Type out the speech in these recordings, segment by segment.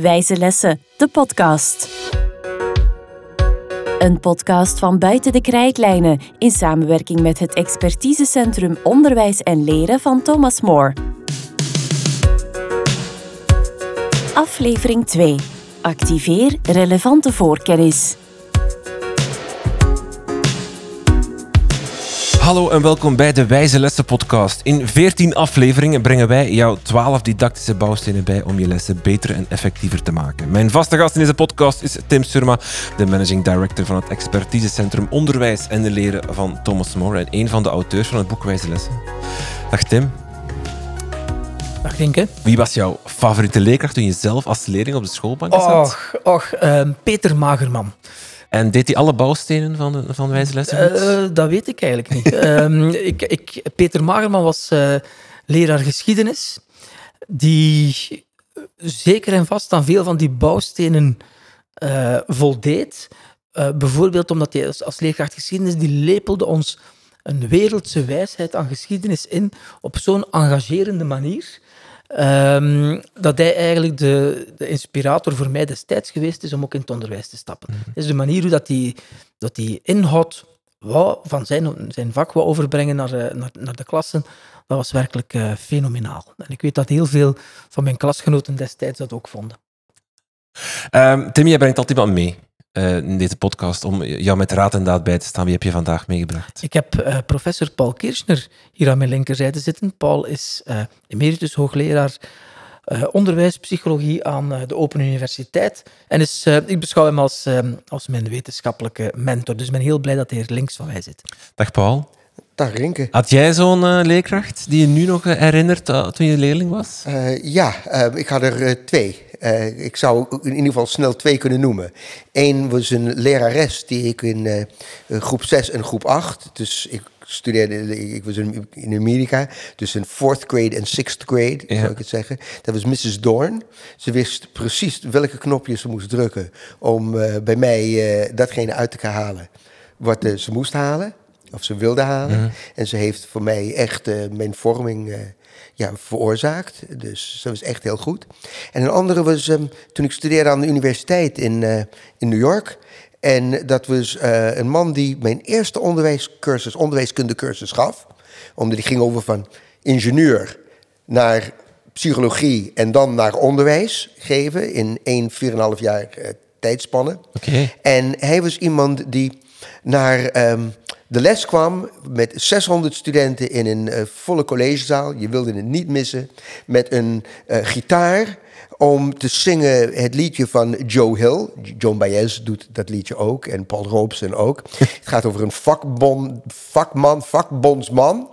Wijze Lessen, de podcast. Een podcast van Buiten de Krijtlijnen in samenwerking met het expertisecentrum Onderwijs en Leren van Thomas More. Aflevering 2. Activeer relevante voorkennis. Hallo en welkom bij de Wijze Lessen podcast. In 14 afleveringen brengen wij jou 12 didactische bouwstenen bij om je lessen beter en effectiever te maken. Mijn vaste gast in deze podcast is Tim Surma, de managing director van het expertisecentrum Onderwijs en de Leren van Thomas More en een van de auteurs van het boek Wijze Lessen. Dag Tim. Dag Denke. Wie was jouw favoriete leerkracht toen je zelf als leerling op de schoolbank zat? Och, och ehm, Peter Magerman. En deed hij alle bouwstenen van, de, van Wijze Lessen? Eh, dat weet ik eigenlijk niet. Ehm, ik, ik, Peter Magerman was eh, leraar geschiedenis, die zeker en vast aan veel van die bouwstenen eh, voldeed. Eh, bijvoorbeeld omdat hij als, als leerkracht geschiedenis, die lepelde ons een wereldse wijsheid aan geschiedenis in op zo'n engagerende manier. Ehm, dat hij eigenlijk de, de inspirator voor mij destijds geweest is om ook in het onderwijs te stappen. Dus de manier hoe dat die, dat die inhoud wou, van zijn, zijn vak wou overbrengen naar, eh, naar, naar de klassen, dat was werkelijk eh, fenomenaal. En ik weet dat heel veel van mijn klasgenoten destijds dat ook vonden. Ehm, Tim, jij brengt altijd iemand mee eh, in deze podcast om jou met raad en daad bij te staan. Wie heb je vandaag meegebracht? Ik heb eh, professor Paul Kirchner hier aan mijn linkerzijde zitten. Paul is eh, emeritus hoogleraar eh, onderwijspsychologie aan eh, de Open Universiteit. En is, eh, ik beschouw hem als, als mijn wetenschappelijke mentor. Dus ik ben heel blij dat hij hier links van mij zit. Dag Paul. Dag Rinke. Had jij zo'n leerkracht die je nu nog herinnert toen je leerling was? Eh, ja, eh, ik had er twee. Eh, ik zou in ieder geval snel twee kunnen noemen. Eén was een lerares die ik in eh, groep 6 en groep 8. Dus ik studeerde, ik was in, in Amerika. Dus in fourth grade en sixth grade, Ja. zou ik het zeggen. Dat was Mrs. Dorn. Ze wist precies welke knopjes ze moest drukken om eh, bij mij eh, datgene uit te halen wat eh, ze moest halen. Of ze wilde halen. En ze heeft voor mij echt eh, mijn vorming eh, ja, veroorzaakt. Dus dat was echt heel goed. En een andere was ehm, toen ik studeerde aan de universiteit in, eh, in New York. En dat was eh, een man die mijn eerste onderwijscursus, onderwijskundecursus gaf. Omdat die ging over van ingenieur naar psychologie en dan naar onderwijs geven in één, 4,5 jaar eh, tijdspanne. Oké. En hij was iemand die naar ehm, de les kwam met 600 studenten in een eh, volle collegezaal. Je wilde het niet missen. Met een eh, gitaar om te zingen het liedje van Joe Hill. Joan Baez doet dat liedje ook en Paul Robeson ook. het gaat over een vakbond, vakman, vakbondsman.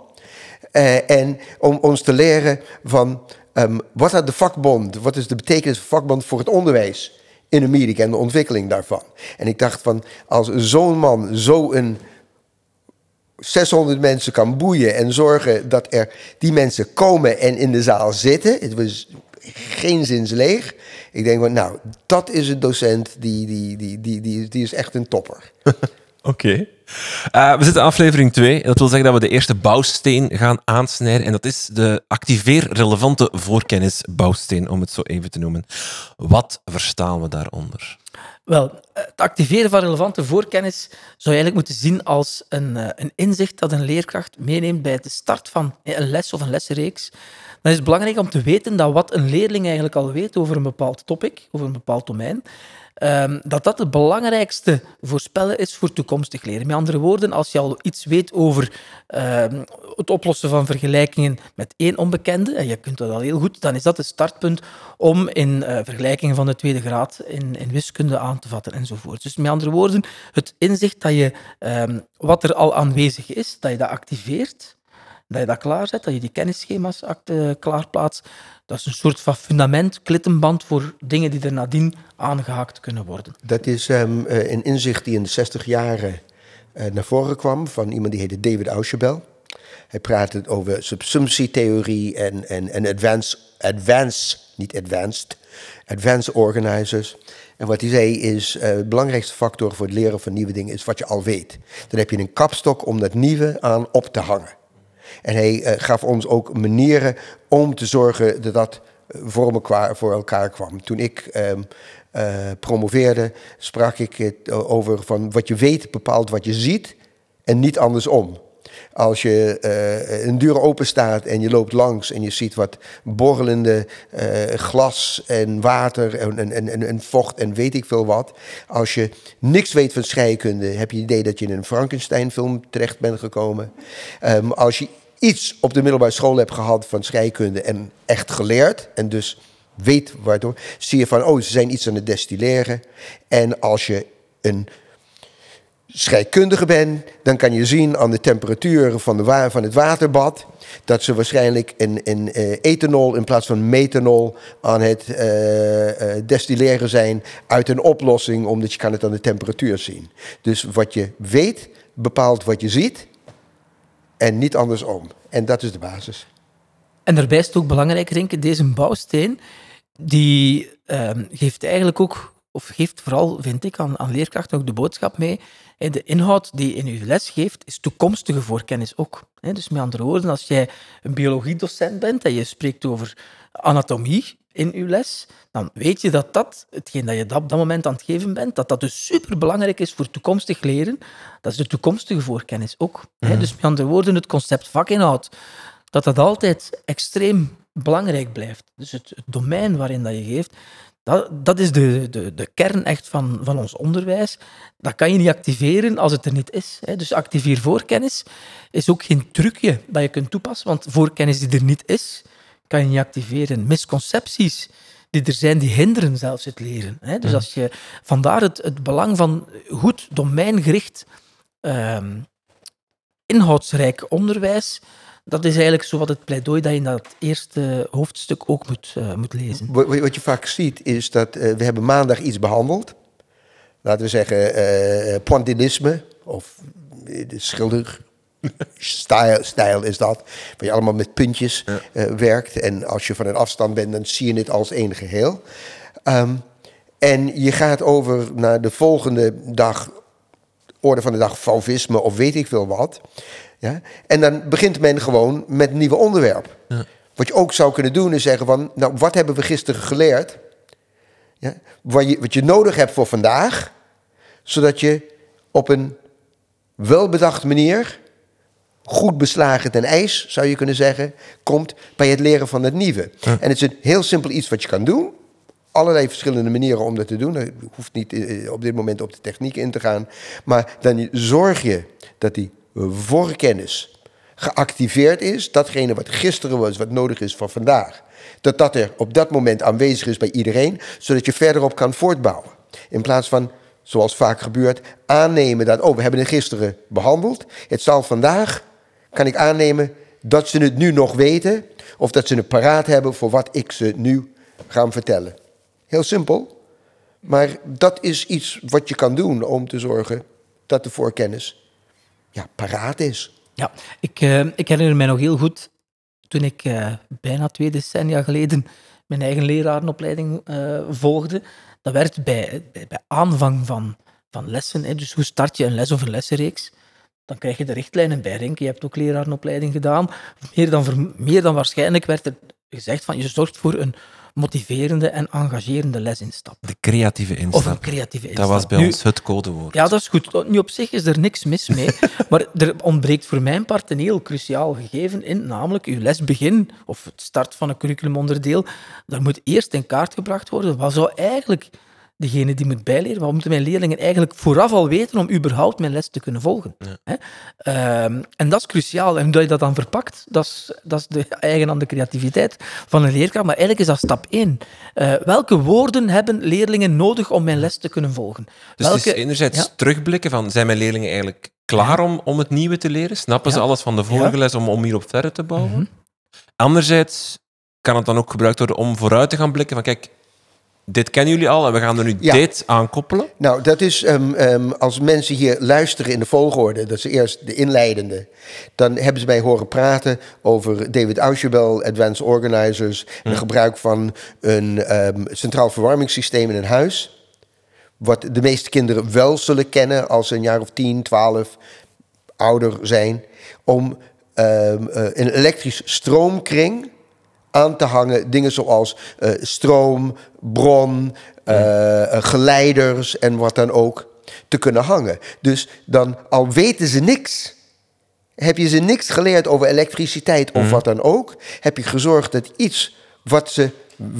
Eh, en om ons te leren van ehm, wat is de vakbond, wat is de betekenis van vakbond voor het onderwijs in Amerika en de ontwikkeling daarvan. En ik dacht van, als zo'n man zo een 600 mensen kan boeien en zorgen dat er die mensen komen en in de zaal zitten, het was geen zins leeg. Ik denk van, nou, dat is een docent die, die, die, die, die, die is echt een topper. Oké. Eh, we zitten in aflevering 2. Dat wil zeggen dat we de eerste bouwsteen gaan aansnijden. En dat is de activeer relevante voorkennisbouwsteen, om het zo even te noemen. Wat verstaan we daaronder? Wel, het activeren van relevante voorkennis zou je eigenlijk moeten zien als een, eh, een inzicht dat een leerkracht meeneemt bij de start van een les of een lesreeks. Dan is het belangrijk om te weten dat wat een leerling eigenlijk al weet over een bepaald topic, over een bepaald domein, ehm, dat dat het belangrijkste voorspellen is voor toekomstig leren. Met andere woorden, als je al iets weet over ehm, het oplossen van vergelijkingen met één onbekende, en je kunt dat al heel goed, dan is dat het startpunt om in eh, vergelijkingen van de tweede graad in, in wiskunde aan te vatten enzovoort. Dus met andere woorden, het inzicht dat je ehm, wat er al aanwezig is, dat je dat activeert, dat je dat klaarzet, dat je die kennisschema's act- eh, klaarplaatst, dat is een soort van fundament, klittenband voor dingen die er nadien aangehaakt kunnen worden. Dat is ehm, eh, een inzicht die in de 60 jaren eh, naar voren kwam van iemand die heette David Ausubel. Hij praatte over subsumptietheorie en, en, en advanced, advanced, niet advanced, advanced organizers. En wat hij zei is, de belangrijkste factor voor het leren van nieuwe dingen is wat je al weet. Dan heb je een kapstok om dat nieuwe aan op te hangen. En hij eh, gaf ons ook manieren om te zorgen dat dat voor elkaar, voor elkaar kwam. Toen ik ehm, eh, promoveerde, sprak ik het over van wat je weet bepaalt wat je ziet en niet andersom. Als je een deur open staat en je loopt langs en je ziet wat borrelende glas en water en, en, en, en, vocht en weet ik veel wat. Als je niks weet van scheikunde, heb je het idee dat je in een Frankenstein-film terecht bent gekomen. Um, als je iets op de middelbare school hebt gehad van scheikunde en echt geleerd en dus weet waardoor, zie je van, oh, ze zijn iets aan het destilleren. En als je een scheikundige bent, dan kan je zien aan de temperatuur van, de van het waterbad dat ze waarschijnlijk een, een uh, ethanol in plaats van methanol aan het uh, uh, destilleren zijn uit een oplossing, omdat je kan het aan de temperatuur zien. Dus wat je weet bepaalt wat je ziet en niet andersom. En dat is de basis. En daarbij is het ook belangrijk, Rinke, deze bouwsteen, die ehm, geeft eigenlijk ook, of geeft vooral, vind ik, aan, aan leerkrachten ook de boodschap mee, de inhoud die je in je les geeft, is toekomstige voorkennis ook. Dus met andere woorden, als jij een biologiedocent bent en je spreekt over anatomie in je les, dan weet je dat dat, hetgeen dat je op dat moment aan het geven bent, dat dat dus superbelangrijk is voor toekomstig leren. Dat is de toekomstige voorkennis ook. Mhm. Dus met andere woorden, het concept vakinhoud, dat dat altijd extreem belangrijk blijft. Dus het, het domein waarin dat je geeft, dat, dat is de, de, de kern echt van, van ons onderwijs. Dat kan je niet activeren als het er niet is. Hè. Dus activeer voorkennis is ook geen trucje dat je kunt toepassen, want voorkennis die er niet is, kan je niet activeren. Misconcepties die er zijn, die hinderen zelfs het leren. Hè. Dus als je, vandaar het, het belang van goed domeingericht, um, inhoudsrijk onderwijs dat is eigenlijk zo wat het pleidooi dat je in dat eerste hoofdstuk ook moet, uh, moet lezen. Wat je vaak ziet is dat uh, we hebben maandag iets behandeld. Laten we zeggen uh, pointillisme of de schilder. Stijl, stijl is dat, waar je allemaal met puntjes ja. werkt. En als je van een afstand bent, dan zie je het als één geheel. Um, en je gaat over naar de volgende dag, orde van de dag, fauvisme of weet ik veel wat. Ja? En dan begint men gewoon met een nieuwe onderwerp. Ja. Wat je ook zou kunnen doen is zeggen van, nou, wat hebben we gisteren geleerd? Ja? Wat, je, wat je nodig hebt voor vandaag, zodat je op een welbedacht manier, goed beslagen ten ijs, zou je kunnen zeggen, komt bij het leren van het nieuwe. En het is een heel simpel iets wat je kan doen. Allerlei verschillende manieren om dat te doen. Je hoeft niet eh, op dit moment op de techniek in te gaan. Maar dan zorg je dat die voorkennis geactiveerd is, datgene wat gisteren was, wat nodig is voor vandaag, dat dat er op dat moment aanwezig is bij iedereen, zodat je verderop kan voortbouwen. In plaats van, zoals vaak gebeurt, aannemen dat, oh, we hebben het gisteren behandeld, het zal vandaag, kan ik aannemen dat ze het nu nog weten, of dat ze het paraat hebben voor wat ik ze nu ga vertellen. Heel simpel, maar dat is iets wat je kan doen om te zorgen dat de voorkennis ja, paraat is. Ja, ik, uh, ik herinner mij nog heel goed toen ik uh, bijna twee decennia geleden mijn eigen lerarenopleiding uh, volgde. Dat werd bij, bij, bij, aanvang van, van lessen, hè, dus hoe start je een les of een lessenreeks, dan krijg je de richtlijnen bij. Denk. Je hebt ook lerarenopleiding gedaan. Meer dan, meer dan waarschijnlijk werd er gezegd van je zorgt voor een motiverende en engagerende lesinstap. De creatieve instap. Of een creatieve instap. Dat was bij ons het codewoord. Ja, dat is goed. Nu op zich is er niks mis mee, maar er ontbreekt voor mijn part een heel cruciaal gegeven in, namelijk uw lesbegin of het start van een curriculumonderdeel. Daar moet eerst in kaart gebracht worden. Wat zou eigenlijk degene die moet bijleren. Wat moeten mijn leerlingen eigenlijk vooraf al weten om überhaupt mijn les te kunnen volgen? Hè? Ehm, en dat is cruciaal. En hoe je dat dan verpakt, dat is, dat is de eigen aan de creativiteit van een leerkracht. Maar eigenlijk is dat stap één. Uh, welke woorden hebben leerlingen nodig om mijn les te kunnen volgen? Dus welke, het is enerzijds terugblikken van, zijn mijn leerlingen eigenlijk klaar om, om het nieuwe te leren? Snappen ze alles van de vorige les om, om hierop verder te bouwen? Mhm. Anderzijds kan het dan ook gebruikt worden om vooruit te gaan blikken van, kijk, dit kennen jullie al en we gaan er nu dit aan koppelen? Nou, dat is um, um, als mensen hier luisteren in de volgorde, dat is eerst de inleidende, dan hebben ze mij horen praten over David Ausubel, Advanced Organizers, hm. het gebruik van een um, centraal verwarmingssysteem in een huis. Wat de meeste kinderen wel zullen kennen als ze een jaar of 10, 12 ouder zijn, om uh, een elektrisch stroomkring aan te hangen. Dingen zoals eh, stroom, bron, eh, eh, geleiders en wat dan ook te kunnen hangen. Dus dan, al weten ze niks, heb je ze niks geleerd over elektriciteit of wat dan ook, heb je gezorgd dat iets wat ze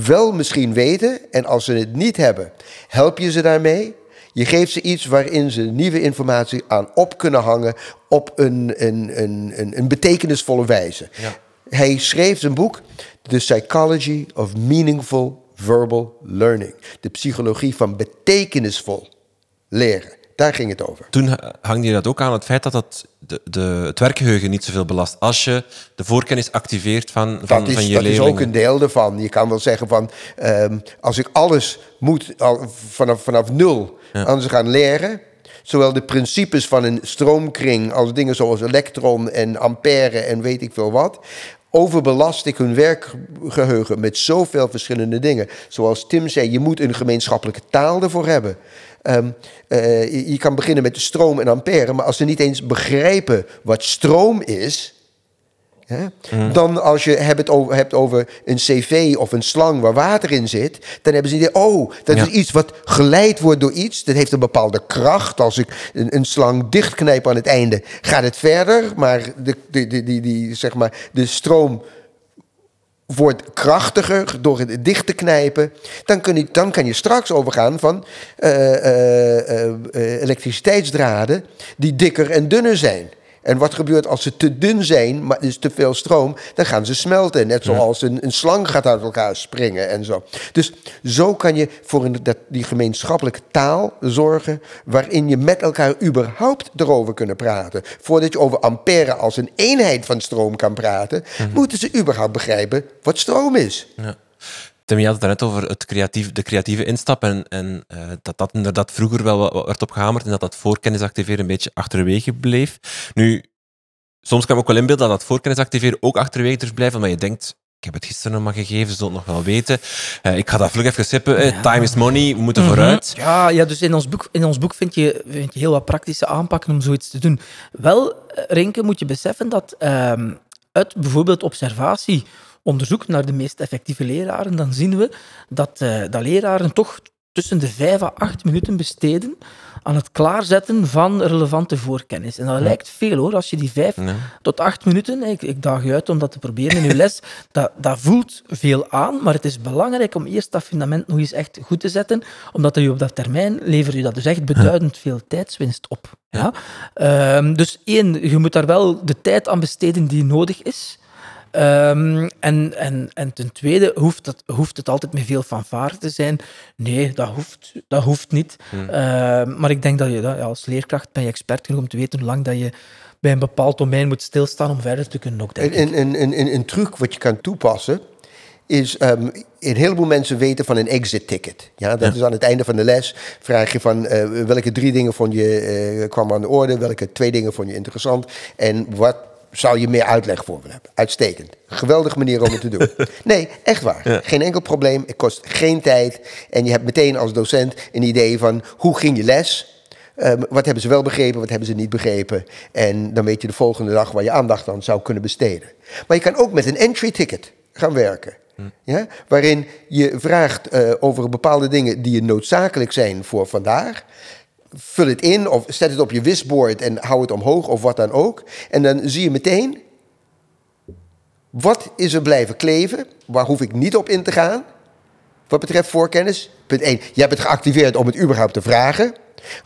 wel misschien weten, en als ze het niet hebben, help je ze daarmee. Je geeft ze iets waarin ze nieuwe informatie aan op kunnen hangen op een, een, een, een, een betekenisvolle wijze. Ja. Hij schreef zijn boek The Psychology of Meaningful Verbal Learning. De psychologie van betekenisvol leren. Daar ging het over. Toen ha- hangde je dat ook aan het feit dat dat de, de, het werkgeheugen niet zoveel belast. Als je de voorkennis activeert van, van, Dat, is, van je dat is leerlingen. ook een deel ervan. Je kan wel zeggen van, ehm, als ik alles moet al, vanaf, vanaf nul aan ze gaan leren, zowel de principes van een stroomkring als dingen zoals elektron en ampère en weet ik veel wat, overbelast ik hun werkgeheugen met zoveel verschillende dingen. Zoals Tim zei, je moet een gemeenschappelijke taal ervoor hebben. Ehm, eh, je, kan beginnen met de stroom en ampère, maar als ze niet eens begrijpen wat stroom is, Hè? Dan als je hebt het over, hebt over een cv of een slang waar water in zit, dan hebben ze idee, oh, dat Ja. is iets wat geleid wordt door iets. Dat heeft een bepaalde kracht. Als ik een, een slang dichtknijp aan het einde, gaat het verder. Maar de, de, de, die, die, zeg maar, de stroom wordt krachtiger door het dicht te knijpen. Dan, kun je, dan kan je straks overgaan van eh, eh, eh, elektriciteitsdraden die dikker en dunner zijn. En wat gebeurt als ze te dun zijn, maar er is te veel stroom, dan gaan ze smelten. Net zoals een, een slang gaat uit elkaar springen en zo. Dus zo kan je voor een, dat, die gemeenschappelijke taal zorgen, waarin je met elkaar überhaupt erover kunnen praten. Voordat je over ampère als een eenheid van stroom kan praten, moeten ze überhaupt begrijpen wat stroom is. Ja. Tim, je had het net over het creatief, de creatieve instap en, en eh, dat dat inderdaad vroeger wel wat- wat werd opgehamerd en dat dat voorkennis activeren een beetje achterwege bleef. Nu, soms kan ik me ook wel inbeelden dat dat voorkennis activeren ook achterwege dus blijft, omdat je denkt, ik heb het gisteren nog maar gegeven, ze zullen het nog wel weten. Eh, ik ga dat vlug even sippen. eh, time is money, we moeten vooruit. Ja, ja dus in ons boek, in ons boek vind, je, vind je heel wat praktische aanpakken om zoiets te doen. Wel, Renke, moet je beseffen dat ehm, uit bijvoorbeeld observatie, onderzoek naar de meest effectieve leraren, dan zien we dat, eh, dat leraren toch tussen de vijf à acht minuten besteden aan het klaarzetten van relevante voorkennis. En dat lijkt veel hoor, als je die vijf Ja. tot acht minuten, ik, ik daag je uit om dat te proberen in je les, dat, dat voelt veel aan, maar het is belangrijk om eerst dat fundament nog eens echt goed te zetten, omdat je op dat termijn lever je dat dus echt beduidend veel tijdswinst op. Ja? Ehm, dus één, je moet daar wel de tijd aan besteden die nodig is. Ehm, en, en, en ten tweede, hoeft het, hoeft het altijd met veel fanfare te zijn? Nee, dat hoeft, dat hoeft niet. Ehm, maar ik denk dat je dat, ja, als leerkracht ben je expert genoeg om te weten hoe lang dat je bij een bepaald domein moet stilstaan om verder te kunnen ook, denk ik. Een, een, een, een, een truc wat je kan toepassen is, ehm, een heleboel mensen weten van een exit ticket. Ja, dat is aan het einde van de les. Vraag je van eh, welke drie dingen vond je eh, kwam aan de orde, welke twee dingen vond je interessant en wat zou je meer uitleg voor willen hebben. Uitstekend. Geweldige manier om het te doen. Nee, echt waar. Geen enkel probleem. Het kost geen tijd. En je hebt meteen als docent een idee van hoe ging je les? Ehm, wat hebben ze wel begrepen, wat hebben ze niet begrepen? En dan weet je de volgende dag waar je aandacht aan zou kunnen besteden. Maar je kan ook met een entry ticket gaan werken. Ja? Waarin je vraagt eh, over bepaalde dingen die noodzakelijk zijn voor vandaag. Vul het in of zet het op je wisbord en hou het omhoog of wat dan ook. En dan zie je meteen, wat is er blijven kleven? Waar hoef ik niet op in te gaan? Wat betreft voorkennis. Punt 1. Je hebt het geactiveerd om het überhaupt te vragen.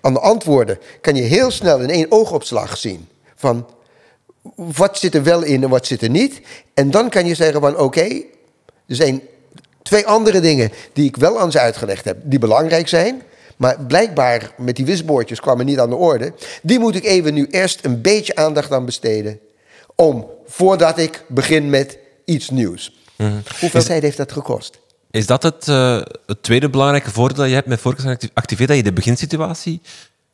Aan de antwoorden kan je heel snel in één oogopslag zien. Van wat zit er wel in en wat zit er niet. En dan kan je zeggen van oké, er zijn twee andere dingen die ik wel aan ze uitgelegd heb. Die belangrijk zijn. Maar blijkbaar met die wisboordjes kwamen niet aan de orde. Die moet ik even nu eerst een beetje aandacht aan besteden. Om, voordat ik begin met iets nieuws. Hoeveel tijd heeft dat gekost? Is dat het, eh, het tweede belangrijke voordeel dat je hebt met voorkennis activeren? Dat je de beginsituatie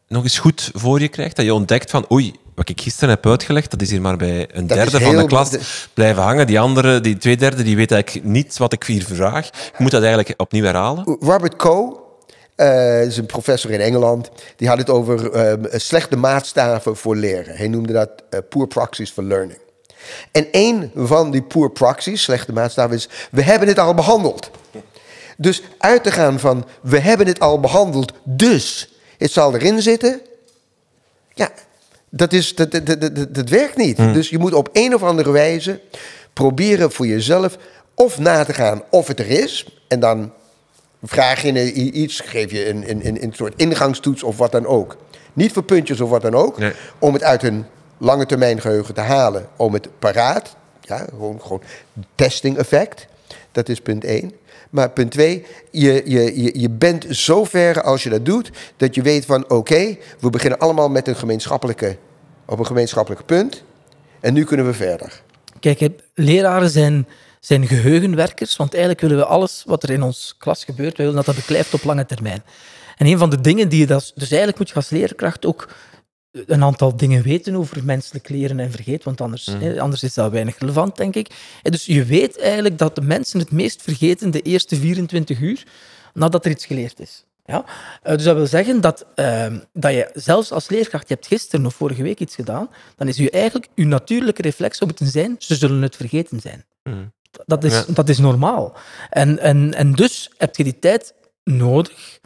nog eens goed voor je krijgt? Dat je ontdekt van, oei, wat ik gisteren heb uitgelegd, dat is hier maar bij een Dat derde van de klas blijven hangen. Die andere, die twee derde, die weet eigenlijk niet wat ik hier vraag. Ik moet dat eigenlijk opnieuw herhalen. Robert Coe, eh, is een professor in Engeland, die had het over eh, slechte maatstaven voor leren. Hij noemde dat eh, poor proxies for learning. En een van die poor proxies, slechte maatstaven, is: we hebben het al behandeld. Dus uit te gaan van: we hebben het al behandeld, dus het zal erin zitten. Ja, dat, is, dat, dat, dat, dat werkt niet. Dus je moet op een of andere wijze proberen voor jezelf of na te gaan of het er is. En dan vraag je iets, geef je een, een, een, een soort ingangstoets of wat dan ook. Niet voor puntjes of wat dan ook. Nee. Om het uit een lange termijn geheugen te halen. Om het paraat. Ja, gewoon, gewoon testing effect. Dat is punt 1. Maar punt 2, je, je, je, je bent zo ver als je dat doet, dat je weet van oké, we beginnen allemaal met een gemeenschappelijke, op een gemeenschappelijk punt. En nu kunnen we verder. Kijk, leraren zijn, zijn geheugenwerkers, want eigenlijk willen we alles wat er in ons klas gebeurt, we willen dat dat beklijft op lange termijn. En een van de dingen die je dat, dus eigenlijk moet je als leerkracht ook een aantal dingen weten over menselijk leren en vergeten, want anders, hè, anders is dat weinig relevant, denk ik. En dus je weet eigenlijk dat de mensen het meest vergeten de eerste 24 uur nadat er iets geleerd is. Ja? Eh, dus dat wil zeggen dat, ehm, dat je zelfs als leerkracht, je hebt gisteren of vorige week iets gedaan, dan is je eigenlijk je natuurlijke reflex zou moeten zijn, ze zullen het vergeten zijn. Dat, is, Ja. dat is normaal. En, en, en dus heb je die tijd nodig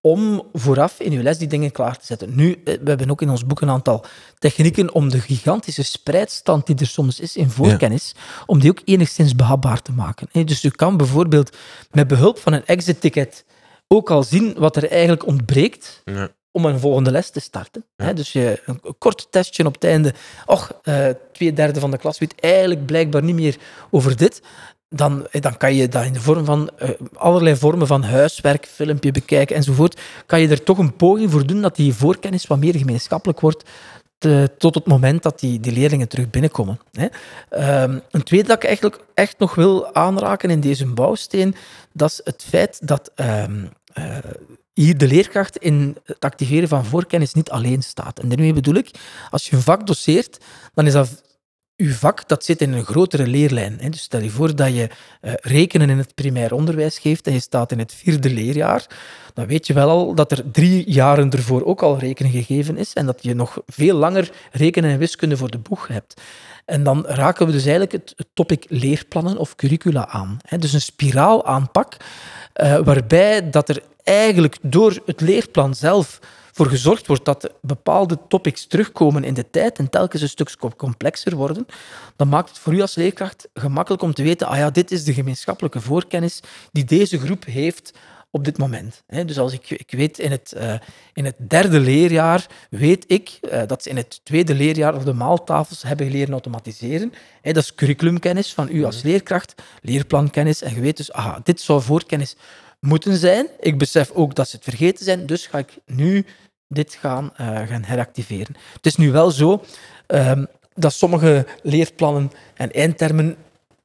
om vooraf in je les die dingen klaar te zetten. Nu, eh, we hebben ook in ons boek een aantal technieken om de gigantische spreidstand die er soms is in voorkennis, om die ook enigszins behapbaar te maken. Dus je kan bijvoorbeeld met behulp van een exit-ticket ook al zien wat er eigenlijk ontbreekt Ja. Om een volgende les te starten. hè. Dus je, een, een kort testje op het einde. Och, eh, twee derde van de klas weet eigenlijk blijkbaar niet meer over dit. Dan, eh, dan kan je dat in de vorm van eh, allerlei vormen van huiswerk, filmpje bekijken enzovoort, kan je er toch een poging voor doen dat die voorkennis wat meer gemeenschappelijk wordt te- tot het moment dat die, die leerlingen terug binnenkomen. Hè. Ehm, een tweede dat ik eigenlijk echt nog wil aanraken in deze bouwsteen, dat is het feit dat ehm, eh, hier de leerkracht in het activeren van voorkennis niet alleen staat. En daarmee bedoel ik, als je een vak doseert, dan is dat uw vak dat zit in een grotere leerlijn. Hè. Dus stel je voor dat je eh, rekenen in het primair onderwijs geeft en je staat in het vierde leerjaar, dan weet je wel al dat er drie jaren ervoor ook al rekenen gegeven is en dat je nog veel langer rekenen en wiskunde voor de boeg hebt. En dan raken we dus eigenlijk het, topic leerplannen of curricula aan. Hè. Dus een spiraalaanpak eh, waarbij dat er eigenlijk door het leerplan zelf voor gezorgd wordt dat bepaalde topics terugkomen in de tijd en telkens een stuk complexer worden, dan maakt het voor u als leerkracht gemakkelijk om te weten, ah ja, dit is de gemeenschappelijke voorkennis die deze groep heeft op dit moment. Dus als ik, ik weet in het, eh, in het derde leerjaar, weet ik eh, dat ze in het tweede leerjaar of de maaltafels hebben leren automatiseren. Dat is curriculumkennis van u als leerkracht, leerplankennis. En je weet dus, aha, dit zou voorkennis moeten zijn. Ik besef ook dat ze het vergeten zijn, dus ga ik nu dit gaan, eh, gaan heractiveren. Het is nu wel zo ehm, dat sommige leerplannen en eindtermen,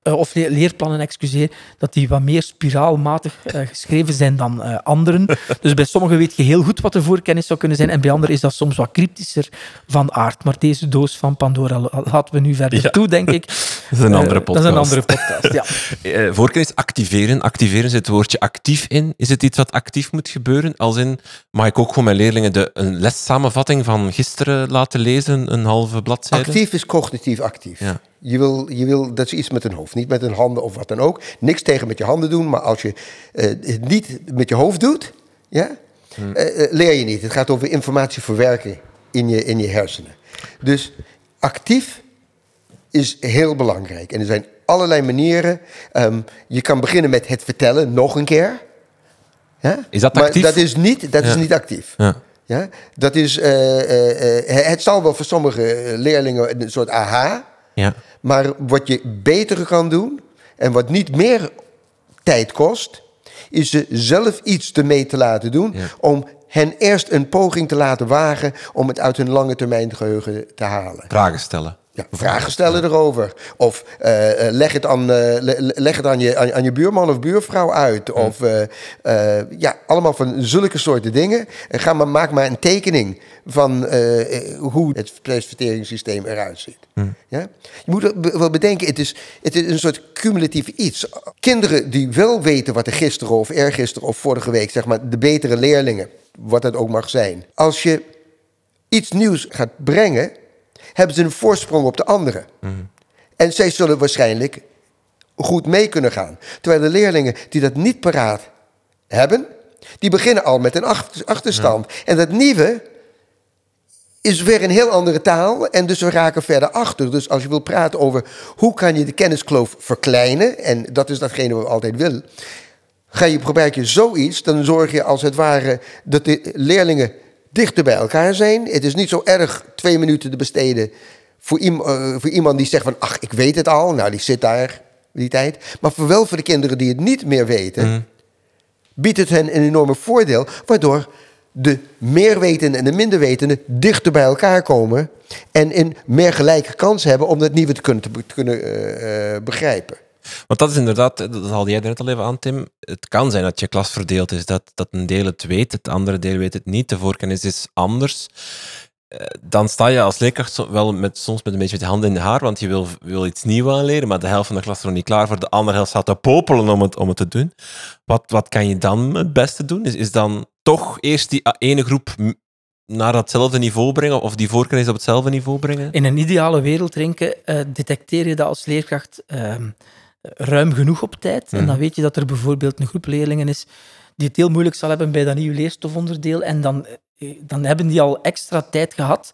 eh, of le- leerplannen, excuseer, dat die wat meer spiraalmatig eh, geschreven zijn dan anderen. Dus bij sommigen weet je heel goed wat de voorkennis zou kunnen zijn, en bij anderen is dat soms wat cryptischer van aard. Maar deze doos van Pandora la- laten we nu verder Ja. toe, denk ik. Dat is een Eh, andere Dat is een podcast. andere podcast, ja. Eh, voorkennis activeren. Activeren zit het woordje actief in. Is het iets wat actief moet gebeuren? Als in, mag ik ook gewoon mijn leerlingen de, een lessamenvatting van gisteren laten lezen, een halve bladzijde? Actief is cognitief actief. Ja. Je, wil, je wil, dat is iets met een hoofd, niet met een handen of wat dan ook. Niks tegen met je handen doen, maar als je eh, het niet met je hoofd doet, ja, eh, leer je niet. Het gaat over informatie verwerken in je, in je hersenen. Dus actief is heel belangrijk. En er zijn allerlei manieren. Ehm, je kan beginnen met het vertellen nog een keer. Ja? Is dat maar actief? dat is niet, dat is niet actief. Ja. Ja, dat is, eh, eh, eh, het zal wel voor sommige leerlingen een soort aha, Ja. maar wat je beter kan doen en wat niet meer tijd kost, is ze zelf iets ermee te laten doen Ja. om hen eerst een poging te laten wagen om het uit hun lange termijn geheugen te halen. Vragen stellen. Ja, vragen stellen erover. Of eh, eh, leg, het aan, eh, le- le- leg het aan je, aan, aan je buurman of buurvrouw uit. Of eh, eh, ja, allemaal van zulke soorten dingen. En ga maar, maak maar een tekening van hoe het presverteringssysteem eruit ziet. Ja? Je moet wel bedenken, het is, het is een soort cumulatief iets. Kinderen die wel weten wat er gisteren of eergisteren of vorige week, zeg maar, de betere leerlingen, wat dat ook mag zijn. Als je iets nieuws gaat brengen, hebben ze een voorsprong op de anderen. En zij zullen waarschijnlijk goed mee kunnen gaan. Terwijl de leerlingen die dat niet paraat hebben, die beginnen al met een achter- achterstand. En dat nieuwe is weer een heel andere taal en dus we raken verder achter. Dus als je wil praten over hoe kan je de kenniskloof verkleinen, en dat is datgene wat we altijd willen, ga je, gebruik je zoiets, dan zorg je als het ware dat de leerlingen dichter bij elkaar zijn. Het is niet zo erg twee minuten te besteden voor, eh, voor iemand die zegt van, ach, ik weet het al, nou die zit daar die tijd. Maar voor wel voor de kinderen die het niet meer weten, biedt het hen een enorme voordeel, waardoor de meerwetenden en de minderwetenden dichter bij elkaar komen en een meer gelijke kans hebben om dat nieuwe te kunnen, te kunnen eh, eh, begrijpen. Want dat is inderdaad, dat haalde jij net al even aan, Tim. Het kan zijn dat je klas verdeeld is, dat, dat een deel het weet, het andere deel weet het niet. De voorkennis is anders. Eh, Dan sta je als leerkracht wel met, soms met een beetje met de handen in de haar, want je wil, wil iets nieuws aanleren, maar de helft van de klas is nog niet klaar voor. De andere helft staat te popelen om het, om het te doen. Wat, wat kan je dan het beste doen? Is, is dan toch eerst die ene groep naar datzelfde niveau brengen, of die voorkennis op hetzelfde niveau brengen? In een ideale wereld, Renke, eh, detecteer je dat als leerkracht ehm, ruim genoeg op tijd. En dan weet je dat er bijvoorbeeld een groep leerlingen is die het heel moeilijk zal hebben bij dat nieuwe leerstofonderdeel. En dan, eh, dan hebben die al extra tijd gehad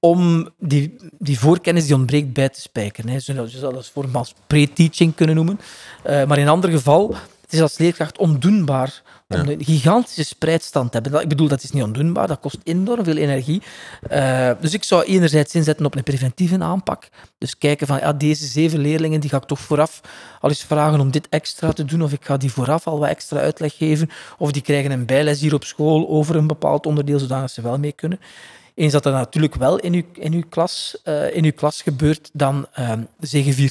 om die, die voorkennis die ontbreekt bij te spijkeren. Hè. Zo- Je zou dat vorm als pre-teaching kunnen noemen. Eh, maar in een ander geval, het is als leerkracht ondoenbaar om een gigantische spreidstand te hebben. Ik bedoel, dat is niet ondoenbaar, dat kost enorm veel energie. Eh, dus ik zou enerzijds inzetten op een preventieve aanpak. Dus kijken van, ja, deze zeven leerlingen, die ga ik toch vooraf al eens vragen om dit extra te doen, of ik ga die vooraf al wat extra uitleg geven, of die krijgen een bijles hier op school over een bepaald onderdeel, zodat ze wel mee kunnen. Eens dat dat natuurlijk wel in uw, in uw, klas, eh, in uw klas gebeurt, dan uh,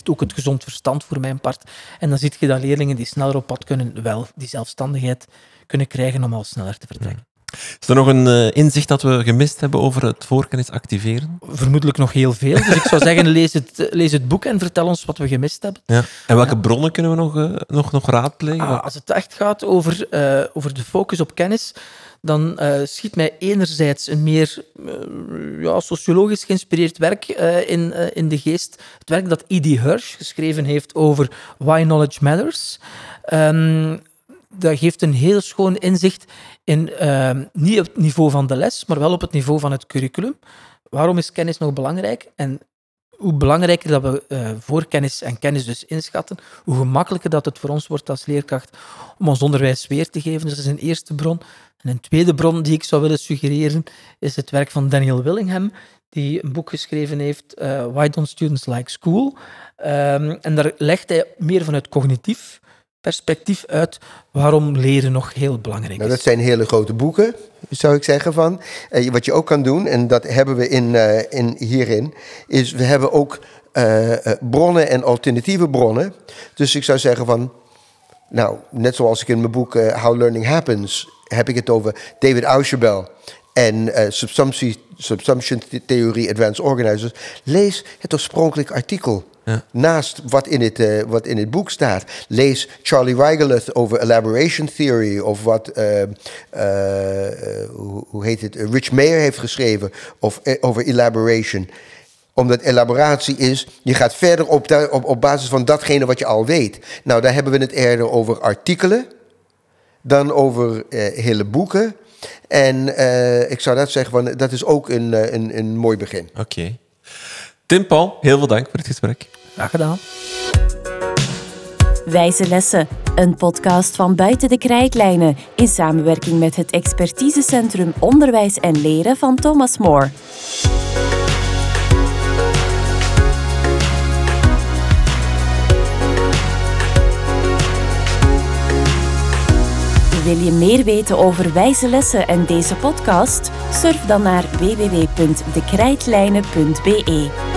ook het gezond verstand voor mijn part. En dan zie je dat leerlingen die sneller op pad kunnen, wel die zelfstandigheid kunnen krijgen om al sneller te vertrekken. Is er nog een eh, inzicht dat we gemist hebben over het voorkennis activeren? Vermoedelijk nog heel veel. Dus ik zou zeggen, lees het, lees het boek en vertel ons wat we gemist hebben. Ja. En welke bronnen kunnen we nog, eh, nog, nog raadplegen? Ah, als het echt gaat over, eh, over de focus op kennis, dan eh, schiet mij enerzijds een meer eh, ja, sociologisch geïnspireerd werk eh, in, eh, in de geest. Het werk dat E.D. Hirsch geschreven heeft over Why Knowledge Matters. Ehm, dat geeft een heel schoon inzicht in, ehm, niet op het niveau van de les, maar wel op het niveau van het curriculum. Waarom is kennis nog belangrijk? En hoe belangrijker dat we eh, voorkennis en kennis dus inschatten, hoe gemakkelijker dat het voor ons wordt als leerkracht om ons onderwijs weer te geven. Dus dat is een eerste bron. En een tweede bron die ik zou willen suggereren is het werk van Daniel Willingham, die een boek geschreven heeft, eh, Why Don't Students Like School? Ehm, en daar legt hij meer vanuit cognitief perspectief uit waarom leren nog heel belangrijk Nou, is. dat zijn hele grote boeken, zou ik zeggen van. Eh, wat je ook kan doen, en dat hebben we in, eh, in hierin, is we hebben ook eh, bronnen en alternatieve bronnen. Dus ik zou zeggen van, nou, net zoals ik in mijn boek How Learning Happens, heb ik het over David Ausubel en subsumptie- Subsumption Theory Advanced Organizers. Lees het oorspronkelijk artikel. Ja. Naast wat in, het, eh, wat in het boek staat. Lees Charlie Weigeleth over elaboration theory. Of wat, eh, eh, hoe, hoe heet het, Rich Mayer heeft geschreven of, over elaboration. Omdat elaboratie is, je gaat verder op, op, op basis van datgene wat je al weet. Nou, daar hebben we het eerder over artikelen. Dan over hele boeken. En ik zou dat zeggen, van, dat is ook een, een, een mooi begin. Oké. Tim, Paul, heel veel dank voor het gesprek. Graag gedaan. Wijze Lessen, een podcast van Buiten de Krijtlijnen in samenwerking met het expertisecentrum Onderwijs en Leren van Thomas More. Wil je meer weten over wijze lessen en deze podcast? Surf dan naar www.dekrijtlijnen.be.